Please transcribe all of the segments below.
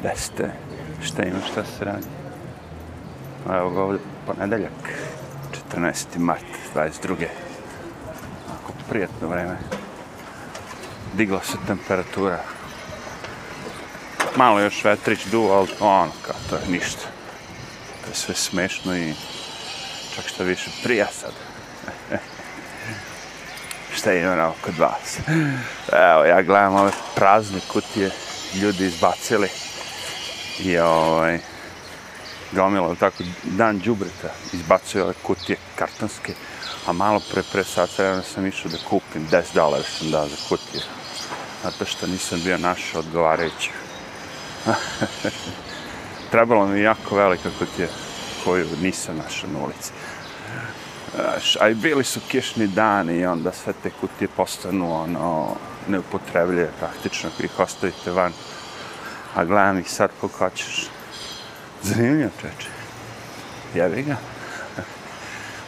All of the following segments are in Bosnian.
Gde ste? Šta ima, šta se radi? Evo ga ovdje, ponedeljak, 14. mart, 22. Ako prijatno vreme. Digla se temperatura. Malo još vetrić duo, ali ono, kao to je ništa. To je sve smešno i čak što više prija sad. šta ima na kod vas? Evo, ja gledam ove prazne kutije ljudi izbacili i ovaj gomila tako dan džubreta izbacuje ove kutije kartonske a malo pre pre sat vremena sam išao da kupim 10 dolara sam dao za kutije, zato što nisam bio našao odgovarajući trebalo mi jako velika kutija koju nisam našao na ulici. A i bili su kišni dani i onda sve te kutije postanu ono neupotrebljive praktično ako ih ostavite van a gledam ih sad kako hoćeš zanimljivo čeče jevi ga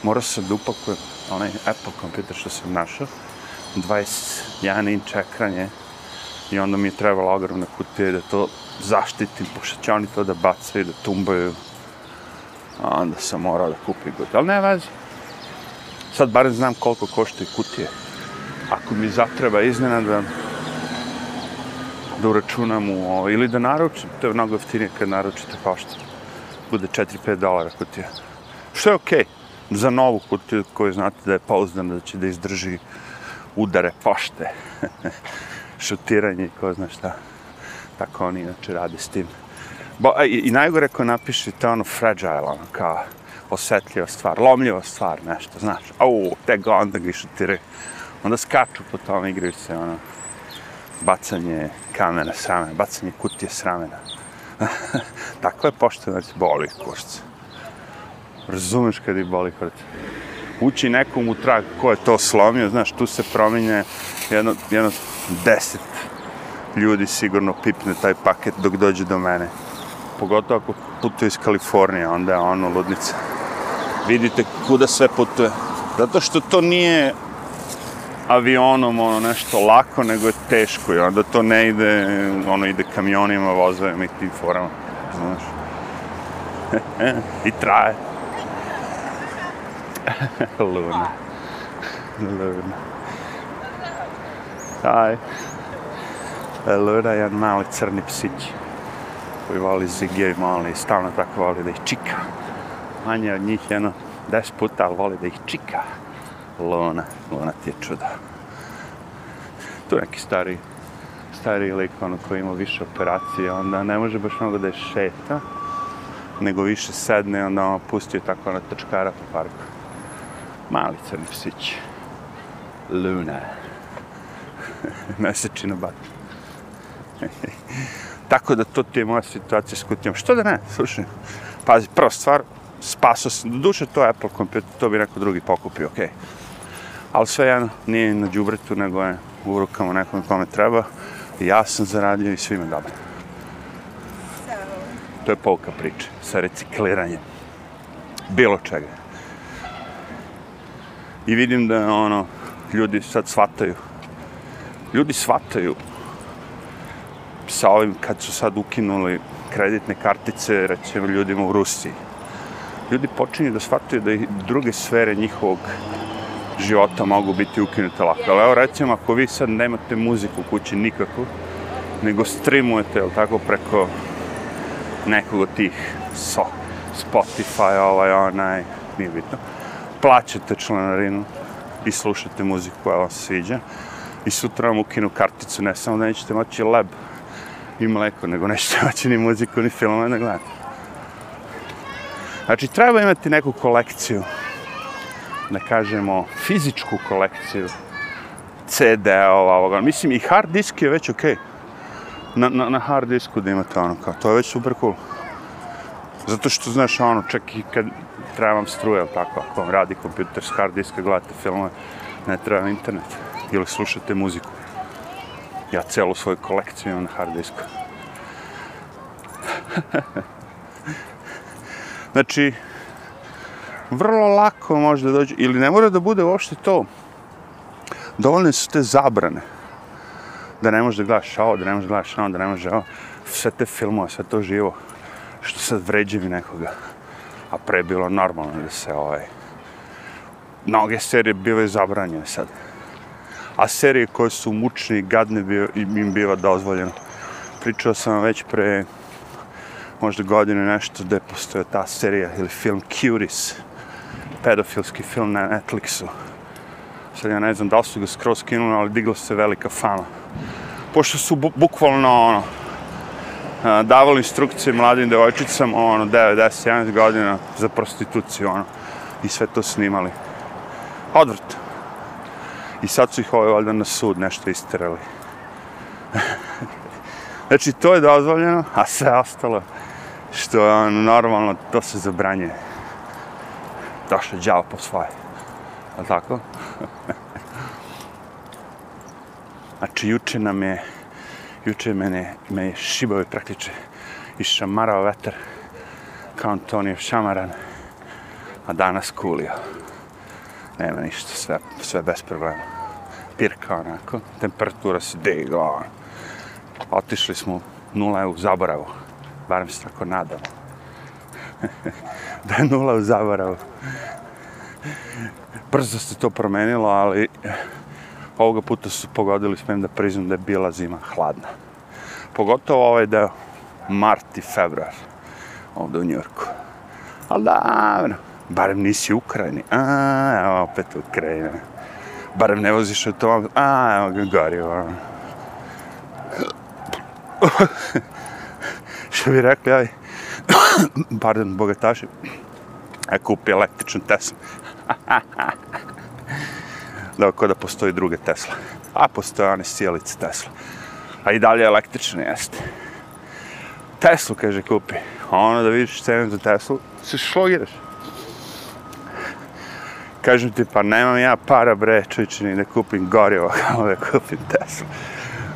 morao sam da upakujem onaj Apple kompjuter što sam našao 21 inč ekranje i onda mi je trebalo ogromna kutija da to zaštitim, pošto će oni to da bacaju, da tumbaju. A onda sam morao da kupim kutiju. Ali ne vazi. Sad barem znam koliko koštaju kutije. Ako mi zatreba iznenada da uračunam u ovo, ili da naručim, to je mnogo jeftinije kad naručite poštu. Bude 4-5 dolara kutija. Što je okej okay. za novu kutiju koju znate da je pouzdana, da će da izdrži udare pošte, šutiranje i ko zna šta. Tako oni inače rade s tim. Bo, e, i, I najgore ko napišete ono fragile, ono kao osetljiva stvar, lomljiva stvar, nešto, znaš. Au, te ga onda ga šutiraju. Onda skaču po tome, igraju se, ono, bacanje kamena s ramena, bacanje kutije s ramena. Tako je pošteno da ti boli kurc. Razumeš kad ti boli kurc. Uči nekom u trag ko je to slomio, znaš, tu se promijenje jedno, jedno deset ljudi sigurno pipne taj paket dok dođe do mene. Pogotovo ako putuje iz Kalifornije, onda je ono ludnica vidite kuda sve putuje. Zato što to nije avionom ono nešto lako, nego je teško i onda to ne ide, ono ide kamionima, vozovima i tim forama, znaš. I traje. Luna. Luna. Aj. Luna je jedan mali crni psić koji voli zigije i mali i stalno tako voli da ih čika manje od njih jedno des puta, ali voli da ih čika. Lona, Lona ti je čudo. Tu neki stari, stari lik, ono koji ima više operacije, onda ne može baš mnogo da je šeta, nego više sedne, onda on pustio tako ono trčkara po parku. Mali crni psić. Luna. Mesečina bat. tako da to ti je moja situacija s kutijom. Što da ne, slušaj. Pazi, prva stvar, spaso sam, do duše to Apple kompjuter, to bi neko drugi pokupio, okej. Okay. Ali sve jedno, nije na džubretu, nego je u rukama nekom kome treba. Ja sam zaradio i svima dobro. To je pouka priče sa recikliranjem. Bilo čega. I vidim da ono, ljudi sad shvataju. Ljudi shvataju sa ovim kad su sad ukinuli kreditne kartice, recimo ljudima u Rusiji ljudi počinju da shvataju da i druge sfere njihovog života mogu biti ukinute lako. Ali evo recimo, ako vi sad nemate muziku u kući nikakvu, nego streamujete, jel tako, preko nekog od tih so, Spotify, ovaj, onaj, nije bitno, plaćate članarinu i slušate muziku koja vam se sviđa i sutra vam ukinu karticu, ne samo da nećete moći leb i mleko, nego nećete moći ni muziku, ni filmove da gledate. Znači, treba imati neku kolekciju, da kažemo fizičku kolekciju CD-ova, ovoga. Mislim, i hard disk je već okej. Okay. Na, na, na hard disku da imate ono, kao, to je već super cool. Zato što, znaš, ono, čak i kad treba vam struje, tako, ako vam radi kompjuter s hard diska, gledate filmove, ne treba internet. Ili slušate muziku. Ja celu svoju kolekciju imam na hard disku. Znači, vrlo lako može da dođe, ili ne mora da bude uopšte to. Dovoljne su te zabrane. Da ne možeš da gledaš ovo, da ne možeš da gledaš ovo, da ne možeš ovo. sve te filmove, sve to živo, što sad vređevi nekoga. A pre je bilo normalno da se ovaj... Mnoge serije bile zabranjene sad. A serije koje su mučne i gadne bio, im biva dozvoljeno. Pričao sam već pre možda godine nešto da je postoja ta serija ili film Curis pedofilski film na Netflixu. Sad ja ne znam da li su ga skroz skinuli, ali digla se velika fama. Pošto su bu bukvalno ono, davali instrukcije mladim devojčicama, ono, 9-10-11 godina za prostituciju, ono, i sve to snimali. Odvrt. I sad su ih ovaj valjda na sud nešto isterali. znači, to je dozvoljeno, a sve ostalo, što je ono, normalno, to se zabranje strašno djavo po svoje. Je tako? znači, juče nam je, juče mene, me je šibao i praktiče i šamarao vetar kao Antonijev šamaran, a danas kulio. Nema ništa, sve, sve bez problema. Pirka onako, temperatura se digla. Otišli smo nula u zaboravu, barem se tako nadamo. da je nula u zaboravu. Brzo se to promenilo, ali ovoga puta su pogodili, smijem da priznam da je bila zima hladna. Pogotovo ovaj deo, mart i februar, ovde u Njurku. Ali davno, barem nisi u Ukrajini. A, evo opet Ukrajina. Barem ne voziš automobil. A, evo ga gori. Što bi rekli, aj, pardon, bogataši, e, kupi električnu Tesla. da, ko da postoji druge Tesla. A postoje one sjelice Tesla. A i dalje električne jeste. Teslu, kaže, kupi. A Ono da vidiš cenu za Teslu, se šlogiraš. Kažem ti, pa nemam ja para, bre, čovječe, ni da kupim gorivo, kao da kupim Tesla.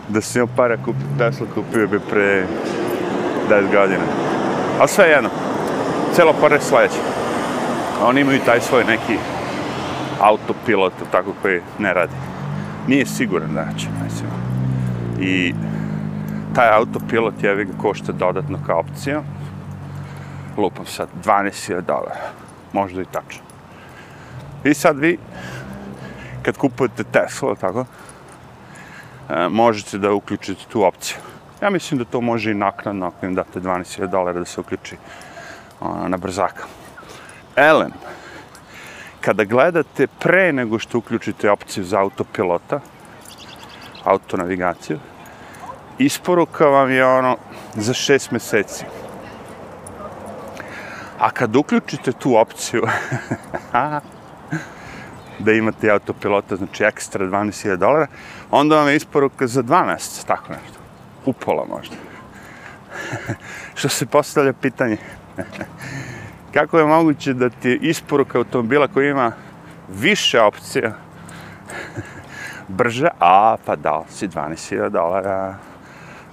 Da sam imao para kupiti Tesla, kupio bi pre 10 godina. Ali sve jedno, celo pored sledeće. Oni imaju taj svoj neki autopilot, tako koji ne radi. Nije siguran da će, mislim. I taj autopilot je ga košta dodatno kao opcija. Lupam sad, 12.000 dolara. Možda i tačno. I sad vi, kad kupujete Tesla, tako, e, možete da uključite tu opciju. Ja mislim da to može i naknadno ako im date 12.000 dolara da se uključi na brzaka. Elem, kada gledate pre nego što uključite opciju za autopilota, autonavigaciju, isporuka vam je ono za šest meseci. A kad uključite tu opciju, da imate autopilota, znači ekstra 12.000 dolara, onda vam je isporuka za 12, tako nešto. Upola možda. Što se postavlja pitanje, kako je moguće da ti je isporuka automobila koji ima više opcija brže, a pa dao si 12.000 dolara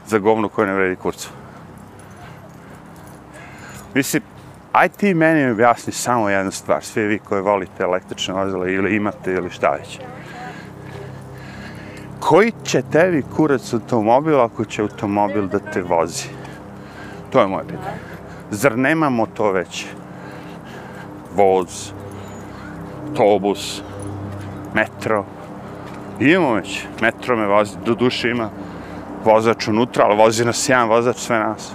za govnu koju ne vredi kurcu. Mislim, aj ti meni objasni samo jednu stvar, svi vi koji volite električne vozile ili imate ili šta već. Koji će tebi kurac automobil ako će automobil da te vozi? To je moje pitanje. Zar nemamo to već? Voz, autobus, metro. Imamo već. Metro me vozi, do duše ima vozač unutra, ali vozi nas jedan vozač sve nas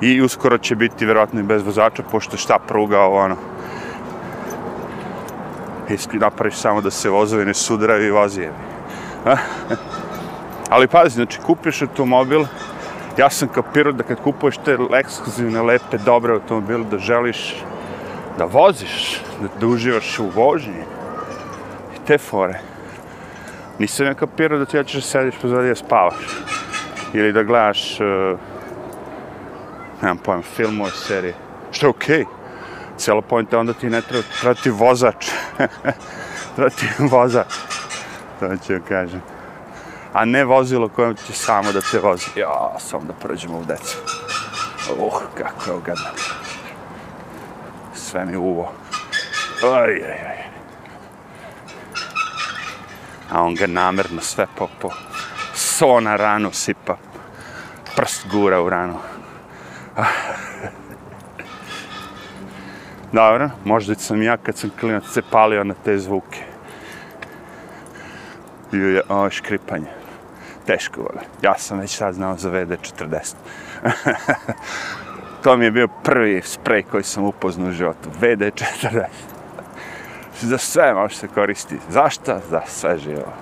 i uskoro će biti vjerojatno i bez vozača, pošto šta pruga ovo ono. Iskri napraviš samo da se vozovi ne sudaraju i vozi je. Ali pazi, znači kupiš automobil, ja sam kapirao da kad kupuješ te ekskluzivne, lepe, dobre automobile, da želiš da voziš, da, da uživaš u vožnji. I te fore. Nisam ja kapirao da ti ja ćeš sediš pozadije spavaš. Ili da gledaš uh, nemam pojma, filmove, serije. Što je okej. Okay. Cijelo pojent je onda ti ne treba, treba ti vozač. treba ti vozač. To ću joj kažem. A ne vozilo kojem će samo da se vozi. Ja, samo da prođemo u decu. Uh, kako je ogadno. Sve mi uvo. Aj, aj, aj. A on ga namerno sve popo. so na ranu sipa prst gura u ranu. Dobro, možda sam ja kad sam klinac se palio na te zvuke je o, škripanje. Teško vole. Ja sam već sad znao za VD40. to mi je bio prvi sprej koji sam upoznao u životu. VD40. Za sve može se koristiti. Zašto? Za sve živo.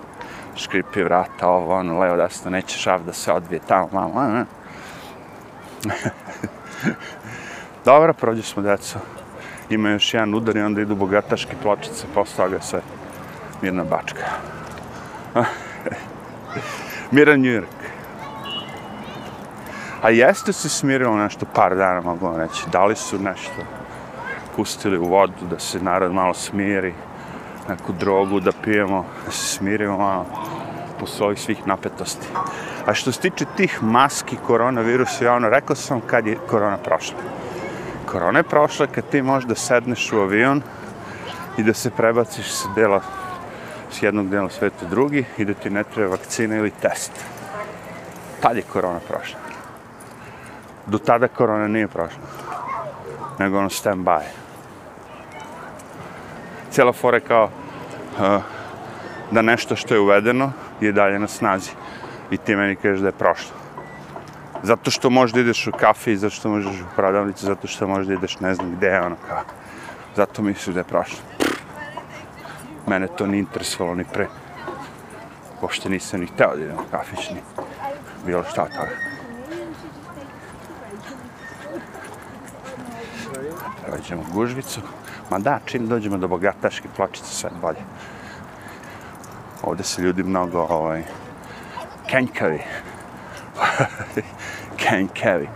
Škripi vrata, ovo, ono, levo, desno, neće šaf da se odvije tamo, mamo. Dobro, prođe smo, deco. Ima još jedan udar i onda idu bogataške pločice, posle toga sve mirna bačka. Miran York. A jeste se smirilo nešto par dana, mogu vam reći. Da li su nešto pustili u vodu, da se narod malo smiri, neku drogu da pijemo, da se smirimo malo posle ovih svih napetosti. A što se tiče tih maski koronavirusa, ja ono rekao sam kad je korona prošla. Korona je prošla kad ti možeš da sedneš u avion i da se prebaciš sa dela s jednog dela sveta drugi i da ti ne treba vakcina ili test. Tad je korona prošla. Do tada korona nije prošla. Nego ono stand by. Cijela fora je kao uh, da nešto što je uvedeno je dalje na snazi. I ti meni kažeš da je prošlo. Zato što možda ideš u kafe, i zato što možeš u prodavnicu, zato što možda ideš ne znam gde, ono kao. Zato misliš da je prošlo. Mene to ni interesovalo ni pre. Pošto nisam ni teo da idem u kafić, ni bilo šta toga. Pređemo gužvicu. Ma da, čim dođemo do bogataške pločice, sve bolje. Ovde se ljudi mnogo, ovaj, kenjkavi. kenjkavi.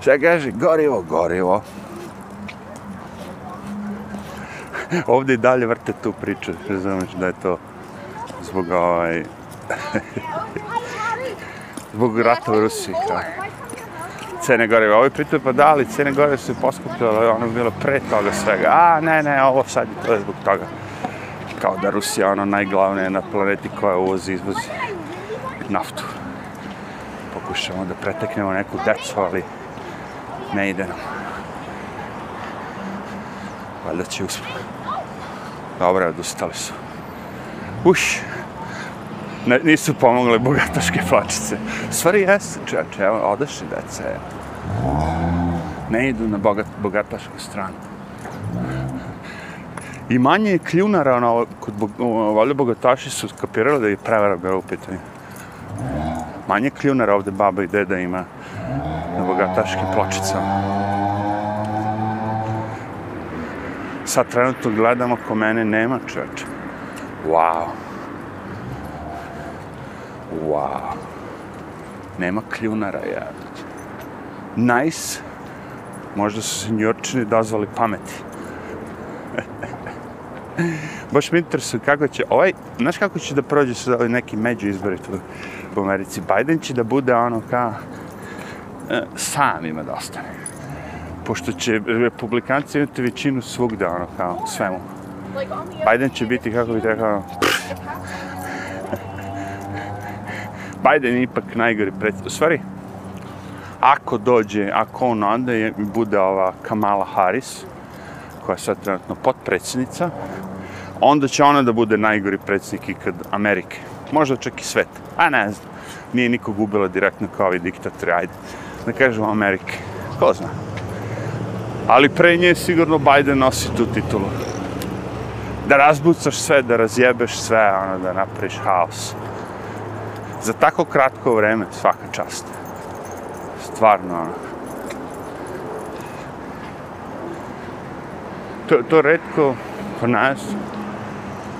Šta kaže? Gorivo, gorivo. Ovdje i dalje vrte tu priču, razumiješ da je to zbog ovaj... zbog rata u Rusiji, kao. Cene gore, ovi pitaju pa da li cene gore su poskupile, ono bilo pre toga svega. A, ne, ne, ovo sad je to je zbog toga. Kao da Rusija ono najglavnije na planeti koja uvozi, izvozi naftu. Pokušamo da preteknemo neku decu, ali ne ide nam. Valjda će uspjeti. Dobro, odustali su. Uš! Ne, nisu pomogle bogataške plačice. Stvari jesu, čeče, evo, odaši deca, evo. Ne idu na bogat, bogatašku stranu. I manje je kljunara, ono, kod bog, valjda bogataši su skapirali da je prevara bila u pitanju. Manje kljunara ovde baba i deda ima na bogataškim pločicama. Sad trenutno gledamo ko mene nema čovječe. Wow. Wow. Nema kljunara, ja. Nice. Možda su se njorčini dozvali pameti. Baš mi interesuje kako će, ovaj, znaš kako će da prođe sa ovaj neki među izbori tu u Americi? Biden će da bude ono kao, e, sam ima da ostane. Pošto će republikanci imati većinu svugda, ono kao, svemu. Biden će biti, kako bih rekao, Biden je ipak najgori predsjednik. U stvari, ako dođe, ako on onda je, bude ova Kamala Harris, koja je sad trenutno potpredsjednica, onda će ona da bude najgori predsjednik ikad Amerike. Možda čak i svet. A ne znam. Nije nikog ubila direktno kao ovi diktatori, ajde. Da kažemo Amerike. Ko zna? Ali pre nje sigurno Biden nosi tu titulu. Da razbucaš sve, da razjebeš sve, ono, da napraviš haos. Za tako kratko vreme, svaka čast. Stvarno, ono. To, to redko, po nas,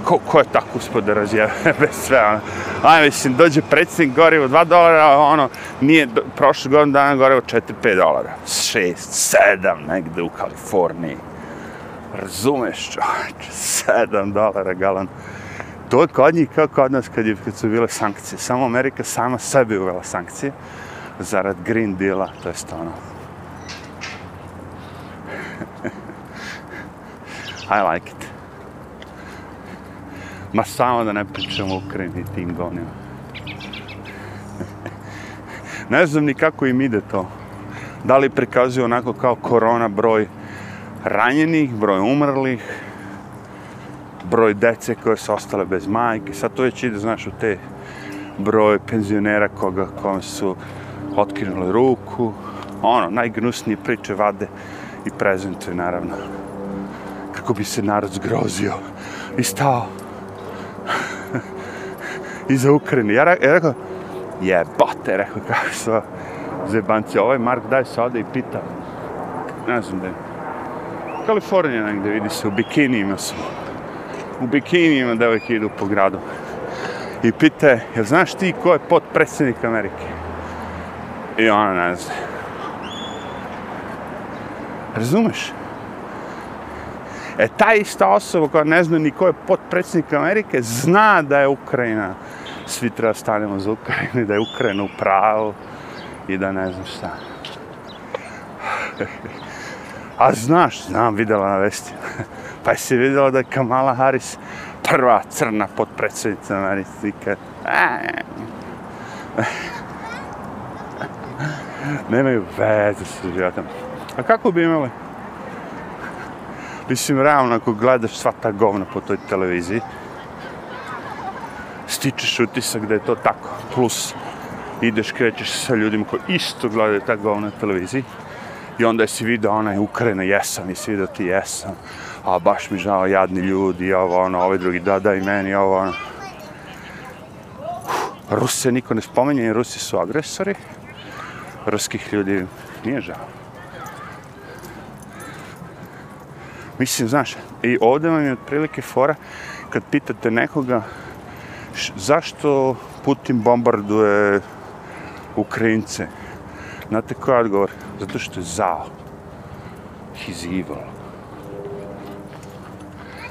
ko, ko je tako uspio da razjeve bez sve, ono. Aj, mislim, dođe predsjednik gorivo 2 dolara, ono, nije, do, prošle godine dana gorivo 4-5 dolara. 6, 7, negde u Kaliforniji. Razumeš, čovječ, 7 dolara galan. To je kod njih kao kod nas kad, je, kad su bile sankcije. Samo Amerika sama sebi uvela sankcije zarad Green Deala, to je ono. I like it. Ma samo da ne pričam o Ukrajini tim gonima. Ne znam ni kako im ide to. Da li prikazuju onako kao korona broj ranjenih, broj umrlih, broj dece koje su ostale bez majke. Sad to već ide, znaš, u te broj penzionera koga, kom su otkinuli ruku. Ono, najgnusnije priče vade i prezentuje, naravno. Kako bi se narod zgrozio i stao iza Ukrajine. Ja, ja rekao, jebote, rekao, kako su zebanci. Ovaj Mark daj se ode i pita, ne znam da je, Kalifornija negde, vidi se, u bikinijima su. U bikinijima devojke idu po gradu. I pita je, jel znaš ti ko je potpredsjednik Amerike? I ona ne zna. Razumeš? E, ta ista osoba koja ne zna ni ko je potpredsjednik Amerike, zna da je Ukrajina, svi treba stanemo za Ukrajinu, da je Ukrajina u pravu i da ne znam šta. A znaš, znam, videla na vesti. pa jesi videla da je Kamala Harris prva crna potpredsjednica Amerike. Nemaju veze sa životom. A kako bi imali? Mislim, realno, ako gledaš sva ta govna po toj televiziji, stičeš utisak da je to tako. Plus, ideš, krećeš sa ljudima koji isto gledaju ta govna na televiziji, I onda si vidio onaj Ukrajina, jesam, i si vidio ti jesam. A baš mi žao, jadni ljudi, ovo, ono, ovaj drugi, da, da, i meni, ovo, ono. Ruse niko ne spomenje, Rusi su agresori. Ruskih ljudi nije žao. Mislim, znaš, i ovdje vam je otprilike fora kad pitate nekoga zašto Putin bombarduje Ukrajince. Znate koji je odgovor? Zato što je zao. He's evil.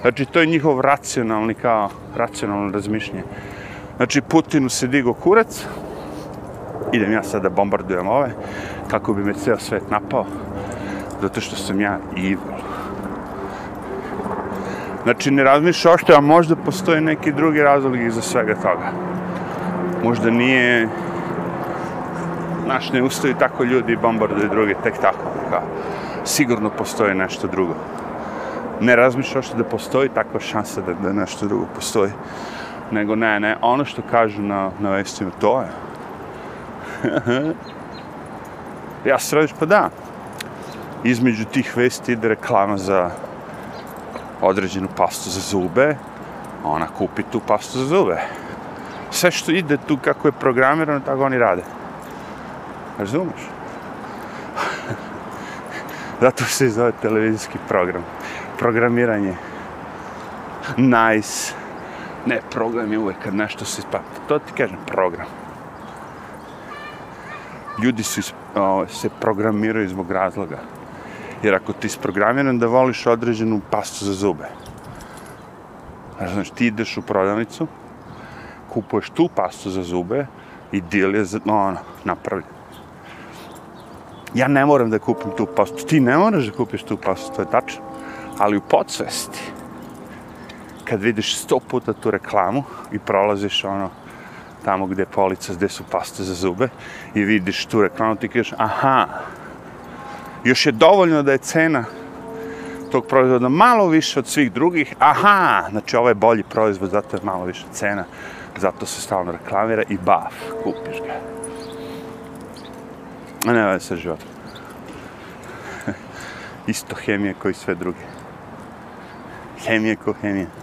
Znači, to je njihov racionalni, kao racionalno razmišljanje. Znači, Putinu se digo kurac, idem ja sad da bombardujem ove, kako bi me ceo svet napao, zato što sam ja evil. Znači, ne razmišlja ošte, a možda postoje neki drugi razlog iza svega toga. Možda nije naš ne ustaju tako ljudi i bombarduju druge, tek tako. Ka, sigurno postoji nešto drugo. Ne razmišljaš da postoji takva šansa da, da nešto drugo postoji. Nego ne, ne, ono što kažu na, na vestima, to je. ja se radiš, pa da. Između tih vesti ide reklama za određenu pastu za zube, ona kupi tu pastu za zube. Sve što ide tu kako je programirano, tako oni rade. Razumeš? Zato se zove televizijski program. Programiranje. Nice. Ne, program je uvek kad nešto se ispa... To ti kažem, program. Ljudi su is, o, se programiraju zbog razloga. Jer ako ti isprogramiran da voliš određenu pastu za zube, znači ti ideš u prodavnicu, kupuješ tu pastu za zube i dil je ono, napravljen ja ne moram da kupim tu pastu. Ti ne moraš da kupiš tu pastu, to je tačno. Ali u podsvesti, kad vidiš sto puta tu reklamu i prolaziš ono tamo gde je polica, gde su paste za zube i vidiš tu reklamu, ti kažeš, aha, još je dovoljno da je cena tog proizvoda malo više od svih drugih, aha, znači ovo je bolji proizvod, zato je malo više cena, zato se stalno reklamira i baf, kupiš ga. A ne veze sa životom. Isto hemija koji sve druge. Hemija ko hemija.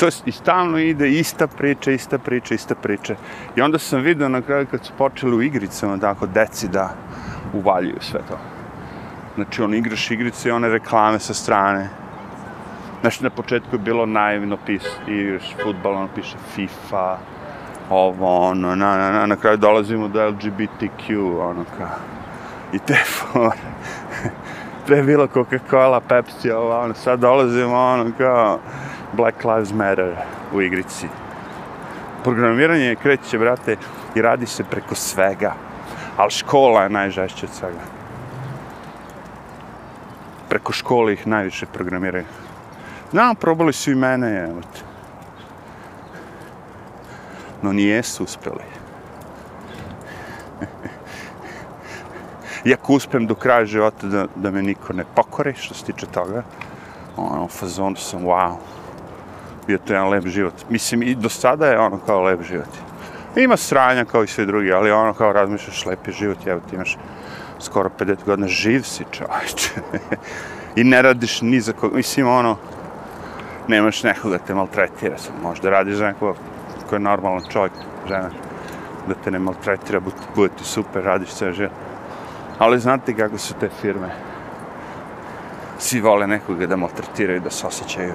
To i stalno ide ista priča, ista priča, ista priča. I onda sam vidio na kraju kad su počeli u igricama, tako, deci da uvaljuju sve to. Znači, on igraš igrice i one reklame sa strane. Znači, na početku je bilo naivno pis, igraš futbal, ono piše FIFA, ovo, ono, na, na, na, na kraju dolazimo do LGBTQ, ono, ka, i te fore. Pre je bilo Coca-Cola, Pepsi, ovo, ono, sad dolazimo, ono, kao, Black Lives Matter u igrici. Programiranje kreće, brate, i radi se preko svega. Ali škola je najžešća od svega. Preko škole ih najviše programiraju. Znam, probali su i mene, evo te no nijesu uspjeli. Iako uspem do kraja života da, da me niko ne pokore, što se tiče toga, ono, u fazonu sam, wow, bio to jedan lep život. Mislim, i do sada je ono kao lep život. Ima sranja kao i svi drugi, ali ono kao razmišljaš lep je život, evo ti imaš skoro 50 godina, živ si čovječ. I ne radiš ni za koga, mislim, ono, nemaš nekoga te maltretira, sam možda radiš za nekoga ko je normalan čovjek, žena, da te ne maltretira, bude, bude ti super, radiš sve život. Ali znate kako su te firme? Svi vole nekoga da maltretiraju, da se osjećaju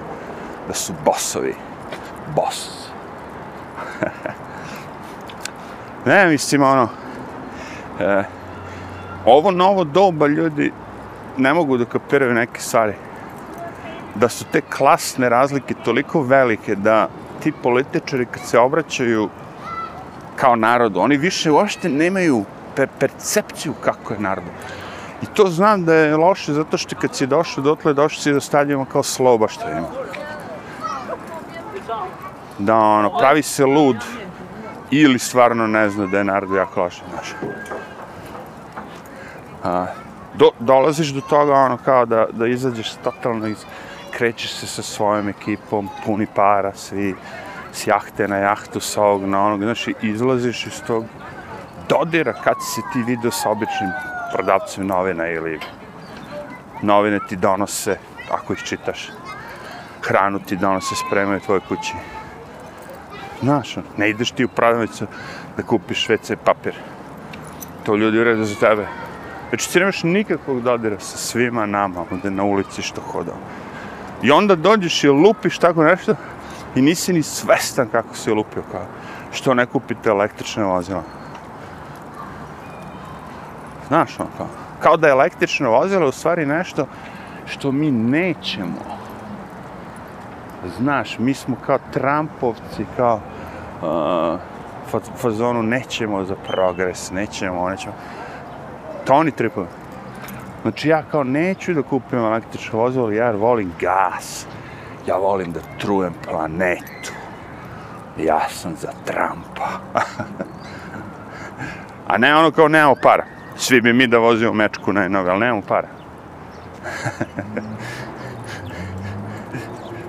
da su bosovi. Bos. ne, mislim, ono, e, ovo novo doba ljudi ne mogu da kapiraju neke stvari. Da su te klasne razlike toliko velike da ti političari kad se obraćaju kao narodu, oni više uopšte nemaju per percepciju kako je narod. I to znam da je loše zato što kad si došao dotle, došao si da stavljamo kao sloba što ima. Da, ono, pravi se lud ili stvarno ne zna da je narod jako loše, znaš. A, do, dolaziš do toga, ono, kao da, da izađeš totalno iz, krećeš se sa svojom ekipom, puni para, svi s jahte na jahtu, sa ovog na onog, znači, izlaziš iz tog dodira kad se ti vidio sa običnim prodavcem novina ili novine ti donose, ako ih čitaš, hranu ti donose, spremaju tvoje kući. Znaš, ono, ne ideš ti u prodavnicu da kupiš WC papir. To ljudi urede za tebe. Znači ti nemaš nikakvog dodira sa svima nama, ovde na ulici što hodao. I onda dođeš i lupiš tako nešto i nisi ni svestan kako si lupio, kao što ne kupite električne vozila. Znaš, ono kao, kao da je električno vozilo u stvari nešto što mi nećemo. Znaš, mi smo kao Trumpovci, kao uh, fazonu nećemo za progres, nećemo, nećemo. To oni tripuju. Znači ja kao neću da kupim električno vozilo, ja volim gas. Ja volim da trujem planetu. Ja sam za Trumpa. A ne ono kao nemamo para. Svi bi mi da vozimo mečku najnove, ali nemamo para.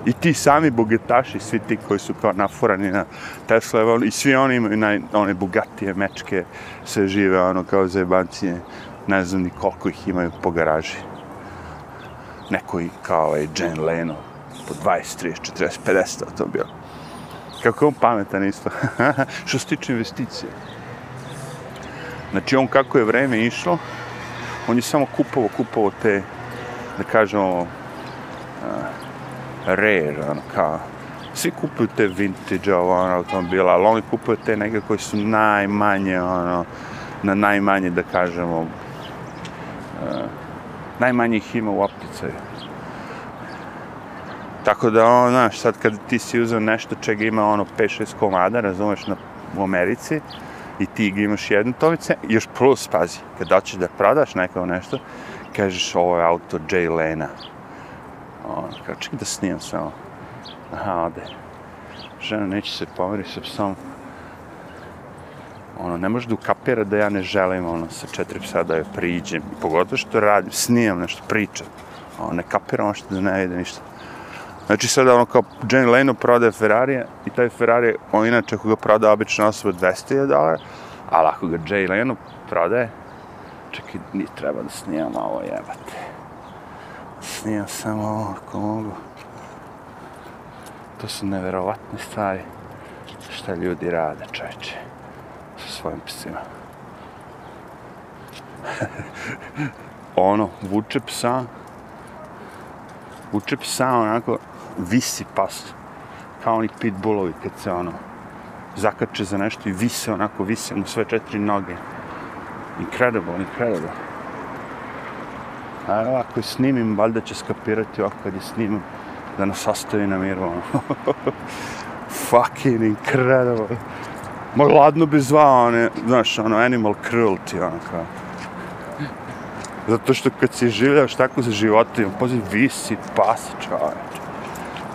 I ti sami bogataši, svi ti koji su kao nafurani na Tesla, i svi oni imaju naj, one bogatije mečke, sve žive ono kao zajebancije, ne znam ni koliko ih imaju po garaži. Neko i kao ovaj Jane Leno, po 20, 30, 40, 50 automobila. Kako je on pametan isto. Što se tiče investicije. Znači on kako je vreme išlo, on je samo kupovo, kupovo te, da kažemo, uh, rare, ono, kao, svi kupuju te vintage ono, automobila, ali oni kupuju te neke koji su najmanje, ono, na najmanje, da kažemo, uh, najmanje ih ima u opticaju. Tako da, ono, znaš, sad kad ti si uzeo nešto čega ima, ono, 5-6 komada, razumeš, na, u Americi, i ti ga imaš jednu tovice, još plus, pazi, kad hoćeš da prodaš neko nešto, kažeš ovo je auto Jay Lena. Ono, kao ček da snimam samo. Ono. Aha, ode. Žena neće se pomeri sa psom. Ono, ne može da ukapira da ja ne želim, ono, sa četiri psa da joj priđem. Pogotovo što radim, snimam nešto, pričam. Ono, ne kapira ono što da ne vide ništa. Znači sada ono kao Jane Leno prodaje Ferrari i taj Ferrari, on inače ako ga prodaje obično osoba 200.000 dolara, ali ako ga Jay Leno prodaje, čekaj, ni treba da snimam ovo jebate. Snimam samo ovo ako mogu. To su neverovatne stvari šta ljudi rade čoveče sa svojim psima. ono, vuče psa, vuče psa onako, visi pas, kao oni pitbullovi kad se ono zakače za nešto i vise onako, vise mu sve četiri noge. Incredible, incredible. A evo ako je snimim, valjda će skapirati ovako kad je snimim, da nas ostavi na miru. Ono. Fucking incredible. Moj ladno bi zvao one, znaš, ono, animal cruelty, ono kao. Zato što kad si življaš tako za životima, pozi, visi pas, čovječ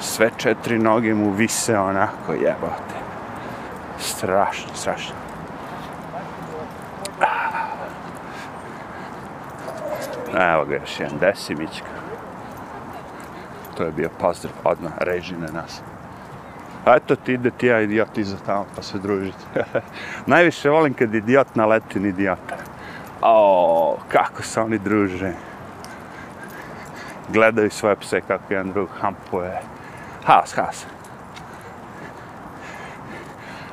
sve četiri noge mu vise onako jebote. Strašno, strašno. Evo ga još jedan desimićka. To je bio pozdrav odmah, režine nas. A eto ti ide ti ja idiot iza tamo pa se družite. Najviše volim kad idiot naleti na idiota. O, kako se oni druže. Gledaju svoje pse kako jedan drug hampuje. Has, has.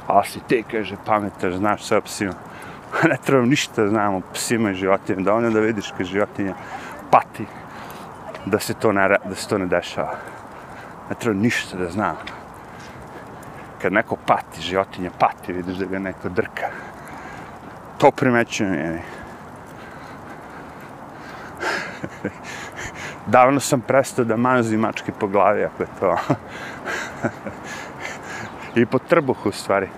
A si ti, kaže, pametaš, znaš sve o psima. ne trebam ništa da znam o psima i životinjama. Dovoljno da vidiš kad životinja pati da se to ne, da se to ne dešava. Ne treba ništa da znam. Kad neko pati, životinja pati, vidiš da ga neko drka. To primećujem je. Davno sam prestao da manzi mačke po glavi, ako je to. I po trbuhu, u stvari.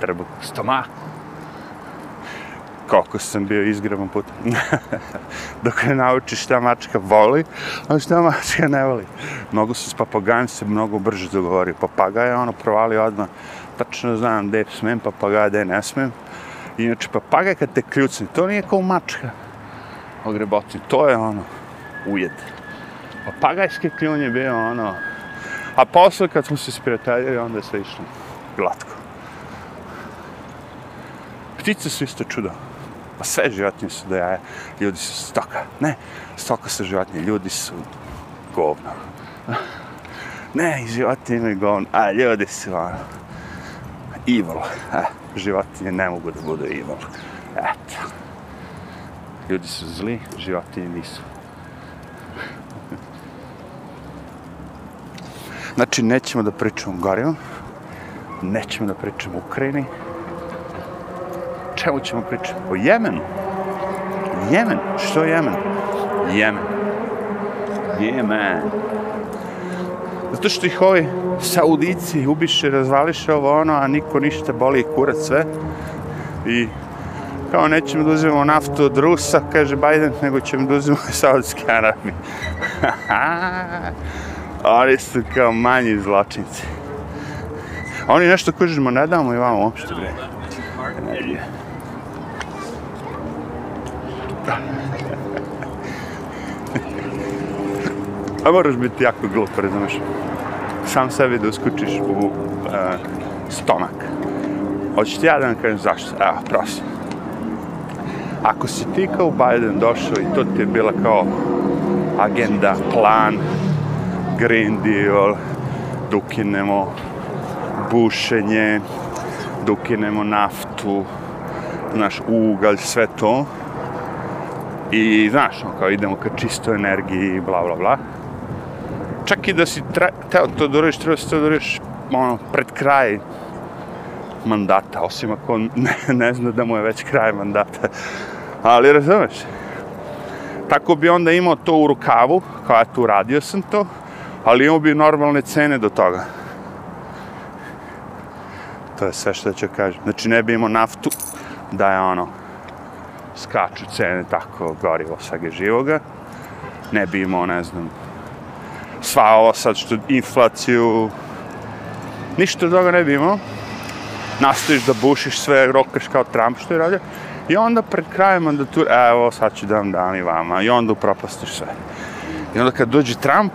Trbuh stomak. Koliko sam bio izgraban put. Dok ne naučiš šta mačka voli, a šta mačka ne voli. Mnogo su s papagajem se mnogo brže dogovori. Papagaj je ono provali odmah. Tačno znam gde smem papagaja, gde ne smem. Inače, papagaj kad te kljucni, to nije kao mačka ogrebotni. To je ono, ujed. Papagajski kljun je bio ono... A posle kad smo se sprijateljili, onda je sve išlo glatko. Ptice su isto čudo. Pa sve životinje su da jaja. ljudi su stoka. Ne, stoka su životinje, ljudi su govno. Ne, životinje imaju govno, a ljudi su ono, evil. E, životinje ne mogu da budu evil. Eto. Ljudi su zli, životinje nisu. Znači, nećemo da pričamo o Goriju, nećemo da pričamo o Ukrajini, čemu ćemo pričati? O Jemenu. Jemen. Što je Jemen? Jemen. Jemen. Zato što ih ovi Saudici ubiše, razvališe ovo ono, a niko ništa boli kurac sve. I kao nećemo da uzmemo naftu od Rusa, kaže Biden, nego ćemo da uzmemo Saudijske Arabije. Oni su kao manji zločinci. Oni nešto kužimo, ne damo i vamo uopšte, bre. Ne, A moraš biti jako glup, razumeš? Sam sebi da uskučiš u uh, stomak. Hoćeš ti ja da vam kažem zašto? Evo, prosim. Ako si ti kao Biden došao i to ti je bila kao agenda, plan, Green Deal, da ukinemo bušenje, da ukinemo naftu, naš ugalj, sve to, I znaš, on kao idemo ka čistoj energiji, bla, bla, bla. Čak i da si tre, teo to da uradiš, treba si to da uradiš, ono, pred kraj mandata, osim ako ne, ne zna da mu je već kraj mandata. Ali, razumeš? Tako bi onda imao to u rukavu, kao eto tu radio sam to, ali imao bi normalne cene do toga. To je sve što ću kažem. Znači, ne bi imao naftu, da je ono, skaču cene tako gorivo svega živoga. Ne bi imao, ne znam, sva ovo sad što inflaciju, ništa od toga ne bi imao. Nastojiš da bušiš sve, rokaš kao Trump što je radio. I onda pred krajem mandatura, e, evo sad ću da vam dam i vama. I onda upropastiš sve. I onda kad dođe Trump,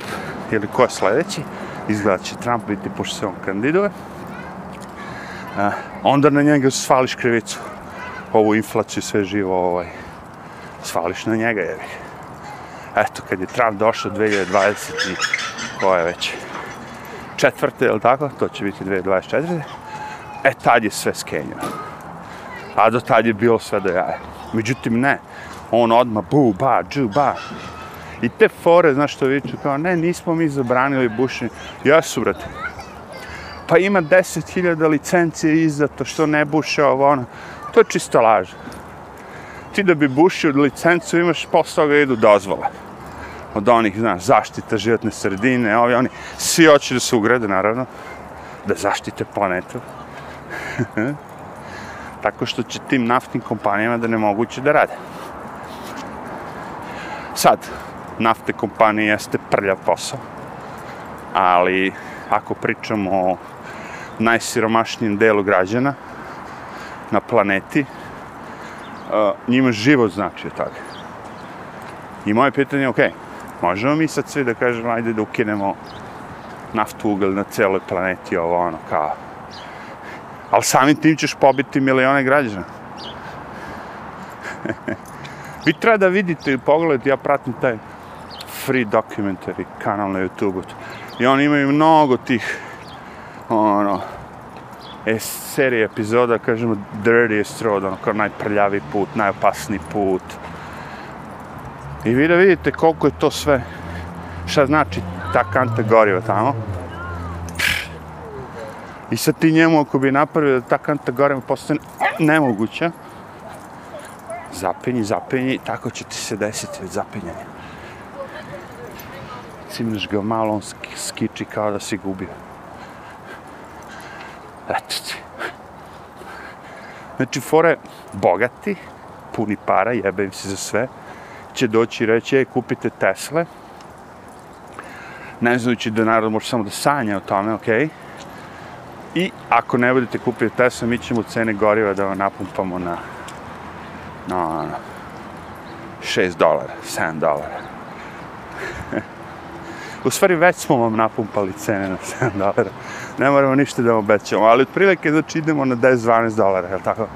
ili ko je sledeći, izgleda će Trump biti pošto se on kandiduje, e, onda na njega svališ krivicu ovu inflaciju sve živo ovaj, svališ na njega, jevi. Eto, kad je Trump došao 2020 i ko je već četvrte, je tako? To će biti 2024. E, tad je sve skenjeno. A do tad je bilo sve do jaja. Međutim, ne. On odmah, bu, ba, džu, ba. I te fore, znaš što viču, kao, ne, nismo mi zabranili bušenje. Jesu, brate. Pa ima 10.000 licencije izdato, što ne buše ovo, ono. To je čista laž. Ti da bi bušio licencu imaš posao ga idu dozvole. Od onih, znaš, zaštita životne sredine, ovi, oni, svi hoće da se ugrade, naravno, da zaštite planetu. Tako što će tim naftnim kompanijama da ne moguće da rade. Sad, nafte kompanije jeste prljav posao, ali ako pričamo o najsiromašnijem delu građana, na planeti, uh, njima život znači od toga. I moje pitanje je, ok, možemo mi sad svi da kažemo, ajde da ukinemo naftu ugalj na celoj planeti, ovo ono, kao. Ali samim tim ćeš pobiti milione građana. Vi treba da vidite i pogledajte, ja pratim taj free documentary kanal na YouTube-u. I oni imaju mnogo tih, ono, e, serije epizoda, kažemo, dirtiest road, ono, kao najprljavi put, najopasniji put. I vi da vidite koliko je to sve, šta znači ta kanta goriva tamo. I sad ti njemu, ako bi napravio da ta kanta goriva postane nemoguća, zapinji, zapinji, tako će ti se desiti od zapenjanja. Cimneš ga malo, on skiči kao da si gubio. Eto ti. Znači, fore bogati, puni para, jebe im se za sve, će doći i reći, ej, kupite Tesle, ne znajući da narod može samo da sanja o tome, okej, okay? I ako ne budete kupili Tesla, mi ćemo cene goriva da vam napumpamo na no, na ono, 6 dolara, 7 dolara. U stvari već smo vam napumpali cene na 7 dolara. Ne moramo ništa da obećamo, ali otprilike znači idemo na 10-12 dolara, je tako?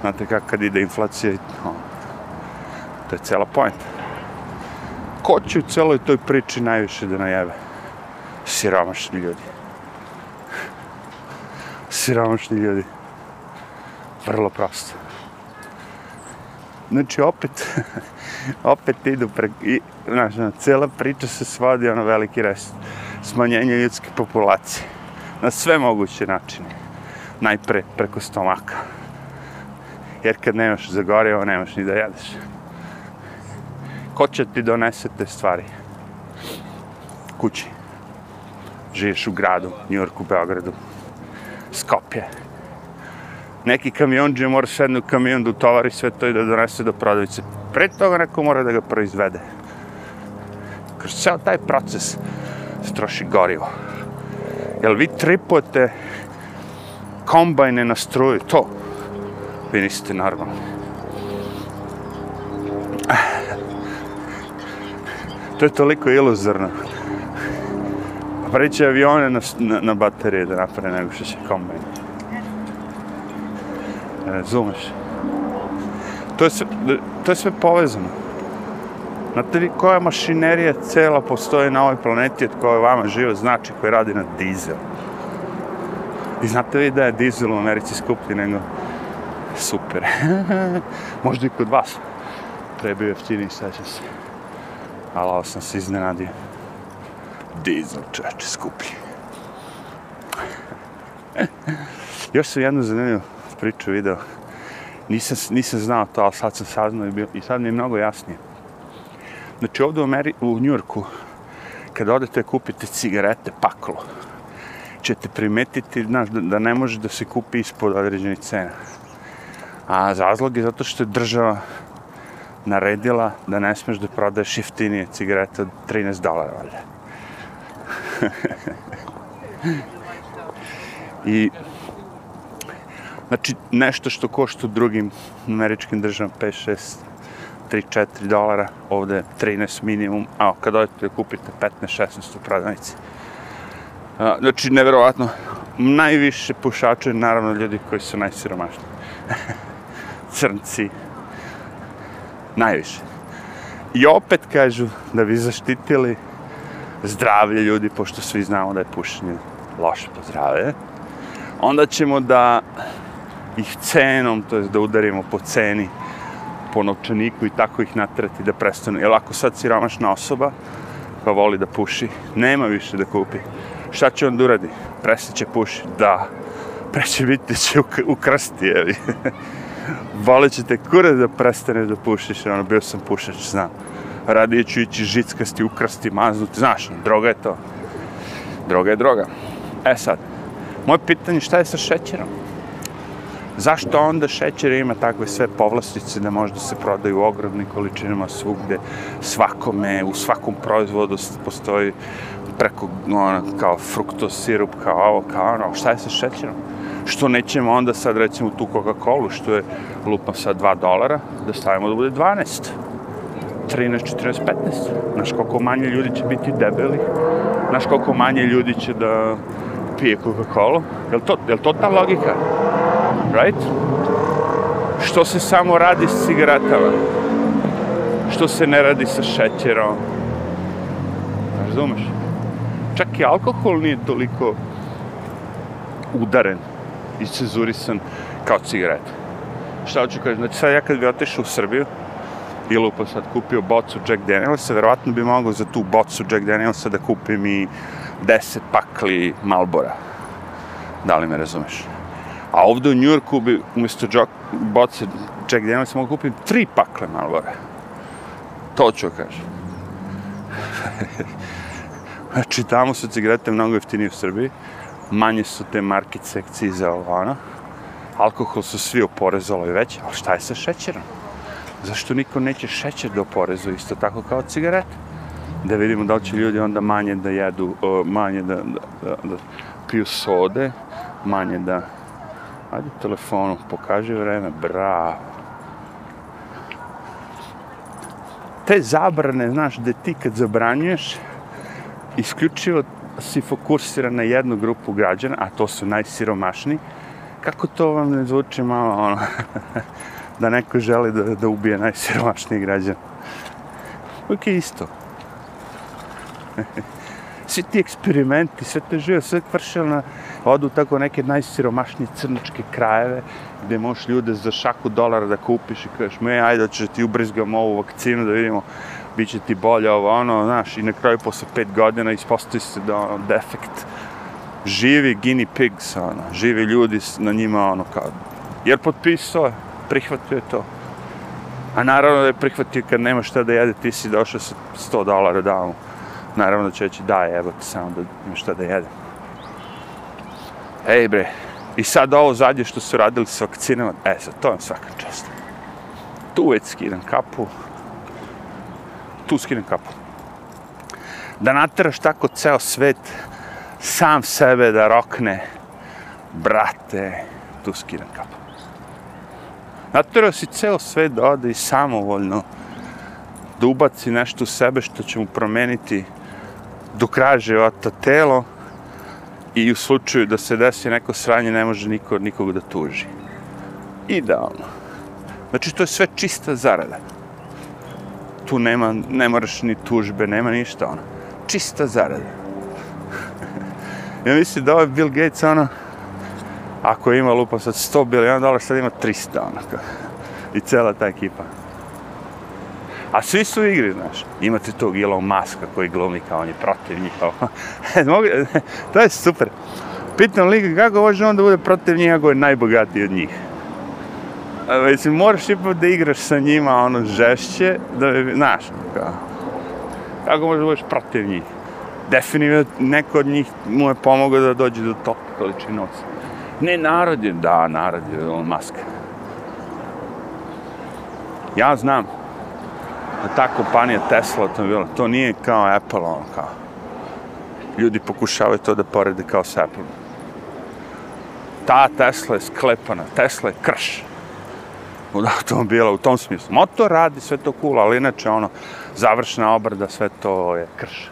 Znate kako kad ide inflacija, no, to je cela pojenta. Ko će u celoj toj priči najviše da najeve? Siromašni ljudi. Siromašni ljudi. Vrlo prosto. Znači, opet, opet idu pre... I, znaš, ono, na, priča se svodi ono veliki rest. Smanjenje ljudske populacije. Na sve moguće načine. Najpre preko stomaka. Jer kad nemaš za gorivo, nemaš ni da jedeš. Ko će ti donese te stvari? Kući. Živiš u gradu, Njurku, Beogradu, Skopje, neki kamionđe mora sedne u kamion da utovari sve to i da donese do prodavnice. Pre toga neko mora da ga proizvede. Kroz ceo taj proces se troši gorivo. Jel vi tripujete kombajne na struju, to? Vi niste normalni. To je toliko iluzorno. Preće avione na, na, na baterije da napre nego što će kombajne razumeš? To je sve, to je sve povezano. Znate li koja mašinerija cela postoji na ovoj planeti od koje vama živo znači koji radi na dizel? I znate li da je dizel u Americi skuplji nego super. Možda i kod vas. Pre jeftini, seća se. Ali ovo sam se iznenadio. Dizel čeče skuplji. Još sam jednu zanimljivu priču video. Nisam, nisam znao to, ali sad sam saznao i, bio, i sad mi je mnogo jasnije. Znači ovdje u, Ameri u Njurku, kada odete kupite cigarete paklo, ćete primetiti znaš, da, da ne može da se kupi ispod određenih cena. A razlog je zato što je država naredila da ne smeš da prodaješ jeftinije cigarete od 13 dolara, valjda. I Znači, nešto što košta u drugim američkim državama 5-6 3, 4 dolara, ovde je 13 minimum, a kad odete da kupite 15, 16 u prodavnici. Znači, neverovatno, najviše pušače, naravno, ljudi koji su najsiromašniji. Crnci. Najviše. I opet kažu da bi zaštitili zdravlje ljudi, pošto svi znamo da je pušenje loše po zdravlje, onda ćemo da ih cenom, to je da udarimo po ceni, po novčaniku i tako ih natrati da prestanu. Jer ako sad siromašna osoba koja voli da puši, nema više da kupi, šta će on da uradi? Prestaće puši? Da. Preće biti će ukrsti, jevi. Volit ćete kure da prestane da pušiš, ono, bio sam pušač, znam. Radije ću ići žickasti, ukrasti, maznuti, znaš, ono, droga je to. Droga je droga. E sad, moje pitanje šta je sa šećerom? Zašto onda šećer ima takve sve povlastice da možda se prodaju u ogromnim količinama svugde, svakome, u svakom proizvodu postoji preko, ono, kao fruktos, sirup, kao ovo, kao ono, šta je sa šećerom? Što nećemo onda sad recimo tu Coca-Cola, što je lupam sad 2 dolara, da stavimo da bude 12. 13, 14, 15. Znaš koliko manje ljudi će biti debeli. Znaš koliko manje ljudi će da pije Coca-Cola. Je li to, je li to ta logika? Right? Što se samo radi s cigaretama? Što se ne radi sa šećerom? Razumeš? Čak i alkohol nije toliko udaren i cezurisan kao cigareta. Šta hoću kažem? Znači sad ja kad bi otešao u Srbiju, i lupo sad kupio bocu Jack Danielsa, verovatno bi mogao za tu bocu Jack Danielsa da kupim i 10 pakli Malbora. Da li me razumeš? A ovdje u Njurku bi umjesto Jack, boce Jack Daniels mogu kupiti tri pakle Marlbora. To ću kažem. znači, tamo su cigarete mnogo jeftinije u Srbiji. Manje su te market sekcije za ovo, Alkohol su svi oporezali već, ali šta je sa šećerom? zašto niko neće šećer da oporezuje isto tako kao cigarete? Da vidimo da li će ljudi onda manje da jedu, manje da, da, da, da piju sode, manje da... Hajde telefonu, pokaži vreme, bravo. Te zabrane, znaš, da ti kad zabranjuješ, isključivo si fokusiran na jednu grupu građana, a to su najsiromašni, kako to vam ne zvuči malo, ono, da neko želi da, da ubije najsiromašniji građan. Ok, isto. Svi ti eksperimenti, sve te žive, sve kvršelna, na odu tako neke najsiromašnije crničke krajeve, gde možeš ljude za šaku dolara da kupiš i kažeš, me, ajde, će ti ubrizgam ovu vakcinu da vidimo, bit će ti bolje ovo, ono, znaš, i na kraju posle pet godina ispostoji se da, ono, defekt. Živi guinea pigs, ono, živi ljudi na njima, ono, kao, jer potpisao je, prihvatio je to. A naravno da je prihvatio kad nema šta da jede, ti si došao sa 100 dolara da. Naravno da će reći daj, evo ti samo da imam šta da jede. Ej bre, i sad ovo zadnje što su radili s vakcinama, e sad, to vam svaka čast. Tu već skidam kapu. Tu skidam kapu. Da nateraš tako ceo svet, sam sebe da rokne, brate, tu skidam kapu. Naterao si ceo svet da ode i samovoljno da ubaci nešto u sebe što će mu promeniti do kraja života telo i u slučaju da se desi neko sranje ne može niko nikog da tuži. Idealno. Znači to je sve čista zarada. Tu nema, ne moraš ni tužbe, nema ništa ono. Čista zarada. ja mislim da ovaj Bill Gates ono, ako ima lupa sad 100 bilijona dolara, sad ima 300, onako. I cela ta ekipa. A svi su u igri, znaš. Imate tog Elon Muska koji glumi kao on je protiv njih. to je super. Pitam li kako može on da bude protiv njih ako je najbogatiji od njih. Mislim, moraš ipak da igraš sa njima ono žešće, da bi, znaš, kao, kako možeš da budeš protiv njih. Definitivno neko od njih mu je pomogao da dođe do tog količine novca. Ne, narod je, da, narod je Elon Musk. Ja znam ta kompanija Tesla automobila, to nije kao Apple, ono kao. Ljudi pokušavaju to da porede kao s Apple. Ta Tesla je sklepana, Tesla je krš od automobila u tom smislu. Motor radi, sve to cool, ali inače ono, završna obrada, sve to je krš.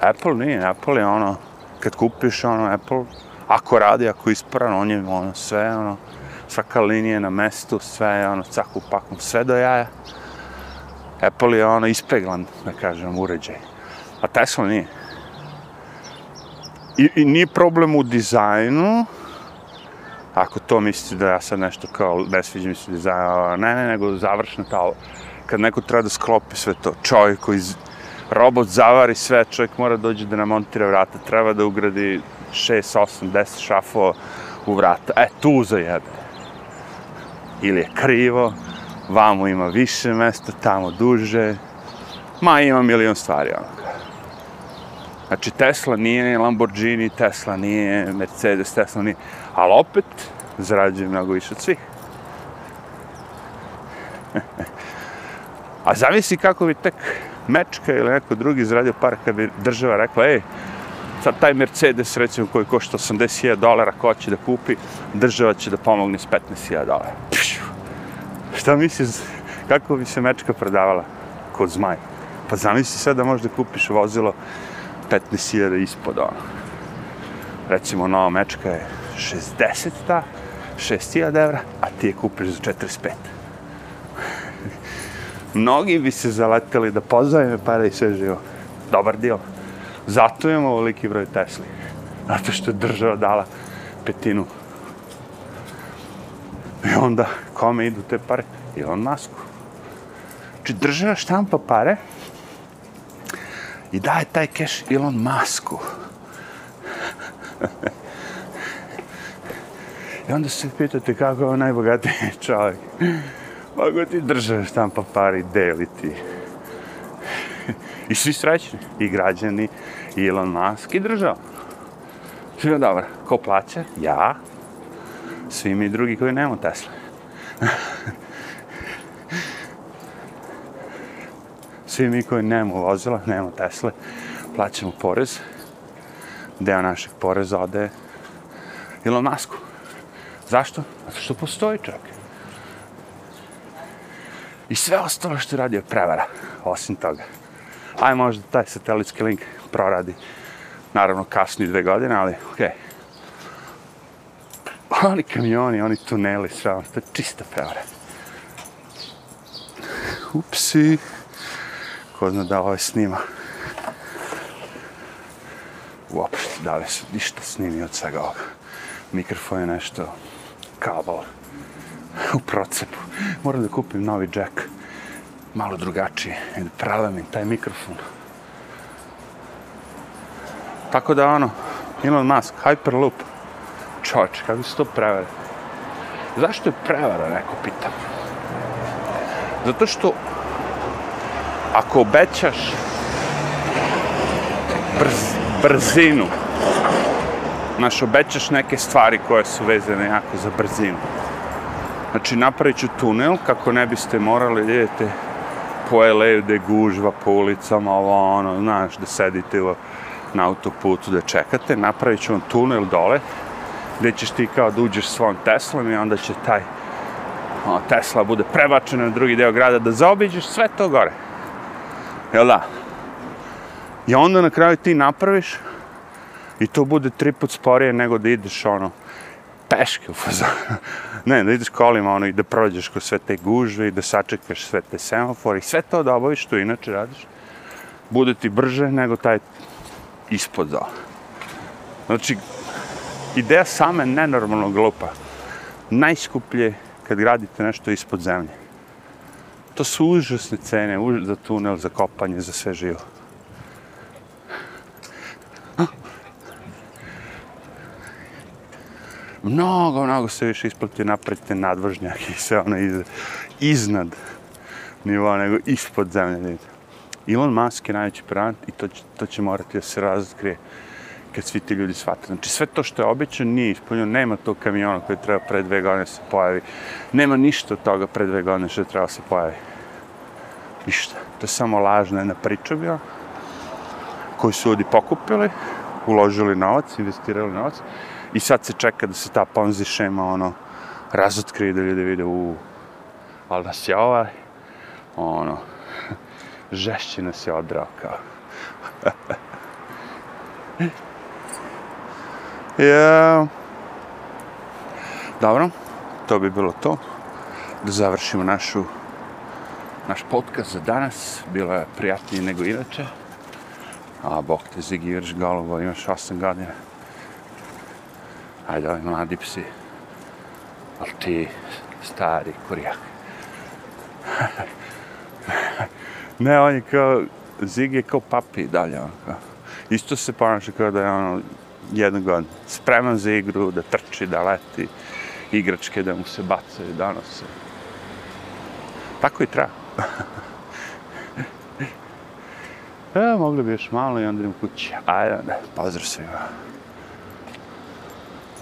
Apple nije, Apple je ono, kad kupiš ono Apple, ako radi, ako je ispravno, on je ono, sve, ono, svaka linija na mestu, sve, ono, caku pakom, sve do jaja. Apple je ono ispeglan, da kažem, uređaj. A Tesla nije. I, I nije problem u dizajnu, ako to mislite da ja sad nešto kao ne sviđa mi se dizajn, ne, ne, nego završna ta, kad neko treba da sklopi sve to, čovjek koji robot zavari sve, čovjek mora dođe da namontira vrata, treba da ugradi 6, 8, 10 šafova u vrata. E, tu zajede. Ili je krivo, vamo ima više mesta, tamo duže. Ma, ima milion stvari, onako. Znači, Tesla nije Lamborghini, Tesla nije Mercedes, Tesla nije... Ali opet, zarađuje mnogo više od svih. A zavisi kako bi tek Mečka ili neko drugi zaradio par kad bi država rekla, ej, Sad taj Mercedes, recimo, koji košta 80.000 dolara, ko će da kupi, država će da pomogne s 15.000 dolara. Šta misliš, kako bi se mečka prodavala kod zmaj? Pa zamisli sad da možda kupiš vozilo 15.000 ispod ono. Recimo, nova mečka je 60 ta, 6.000 evra, a ti je kupiš za 45. Mnogi bi se zaleteli da pozajme pare i sve živo. Dobar dio. Zato imamo ovoliki broj Tesli. Zato što je država dala petinu. I onda, kome idu te pare? Elon Musku. Znači, država štampa pare i daje taj keš Elon Musku. I onda se pitate kako je on najbogatiji čovjek. Mogu ti države štampa pari deliti. I svi srećni. I građani, i Elon Musk, i država. Sve dobro. Ko plaća? Ja. Svi mi drugi koji nemamo Tesla. Svi mi koji nemamo vozila, nemamo Tesla, plaćamo porez. Deo našeg poreza ode Elon Musku. Zašto? Zato što postoji čovjek. I sve ostalo što radi je prevara, osim toga. Aj možda taj satelitski link proradi. Naravno, kasni dve godine, ali okej. Okay. Oni kamioni, oni tuneli, sram, to je čista prevara. Upsi. Ko zna da ovaj snima. Uopšte, da li se ništa snimi od svega ovoga. Mikrofon je nešto kabel u procepu. Moram da kupim novi jack, malo drugačiji, i da pralamim taj mikrofon. Tako da ono, Elon Musk, Hyperloop, čoč, kako se to prevara? Zašto je prevara, neko pita? Zato što ako obećaš brz, brzinu, znaš, obećaš neke stvari koje su vezane jako za brzinu. Znači, napravit ću tunel kako ne biste morali, idete po LA-u gde gužva po ulicama, ovo ono, znaš, da sedite u, na autoputu da čekate, napravit ću vam tunel dole, gdje ćeš ti kao da uđeš svojom Teslom i onda će taj o, Tesla bude prebačen na drugi deo grada da zaobiđeš sve to gore. Jel da? I onda na kraju ti napraviš i to bude tri put sporije nego da ideš ono peške u fazonu. ne, da ideš kolima ono i da prođeš kroz sve te gužve i da sačekaš sve te semafore i sve to da obaviš što inače radiš. Bude ti brže nego taj ispod za. Znači, ideja same nenormalno glupa. Najskuplje kad gradite nešto ispod zemlje. To su užasne cene už za tunel, za kopanje, za sve živo. mnogo, mnogo se više isplati napraviti nadvržnjak i sve ono iz, iznad nivoa nego ispod zemlje. Elon Musk je najveći prant i to će, to će morati da se razkrije kad svi ti ljudi shvate. Znači sve to što je običan nije ispunjeno, nema tog kamiona koji treba pre dve godine se pojavi. Nema ništa od toga pre dve godine što treba se pojavi. Ništa. To je samo lažna jedna priča bila koju su ljudi pokupili, uložili novac, investirali novac I sad se čeka da se ta ponzi šema, ono, razotkrije da ljudi vide, u, ali nas je ovaj, ono, žešće nas je odrao, kao. ja. Dobro, to bi bilo to. Da završimo našu, naš podcast za danas. Bilo je prijatnije nego inače. A, bok te, Zigi, vrš galovo, imaš 8 godina ajde, ovi mladi psi, ali ti stari kurijak. ne, on je kao, Zig je kao papi dalje, on kao. Isto se ponaša kao da je ono, jednog god spreman za igru, da trči, da leti, igračke da mu se bacaju, donose. Tako i treba. Evo, mogli bi još malo i onda idem kući. Ajde, pozdrav svima.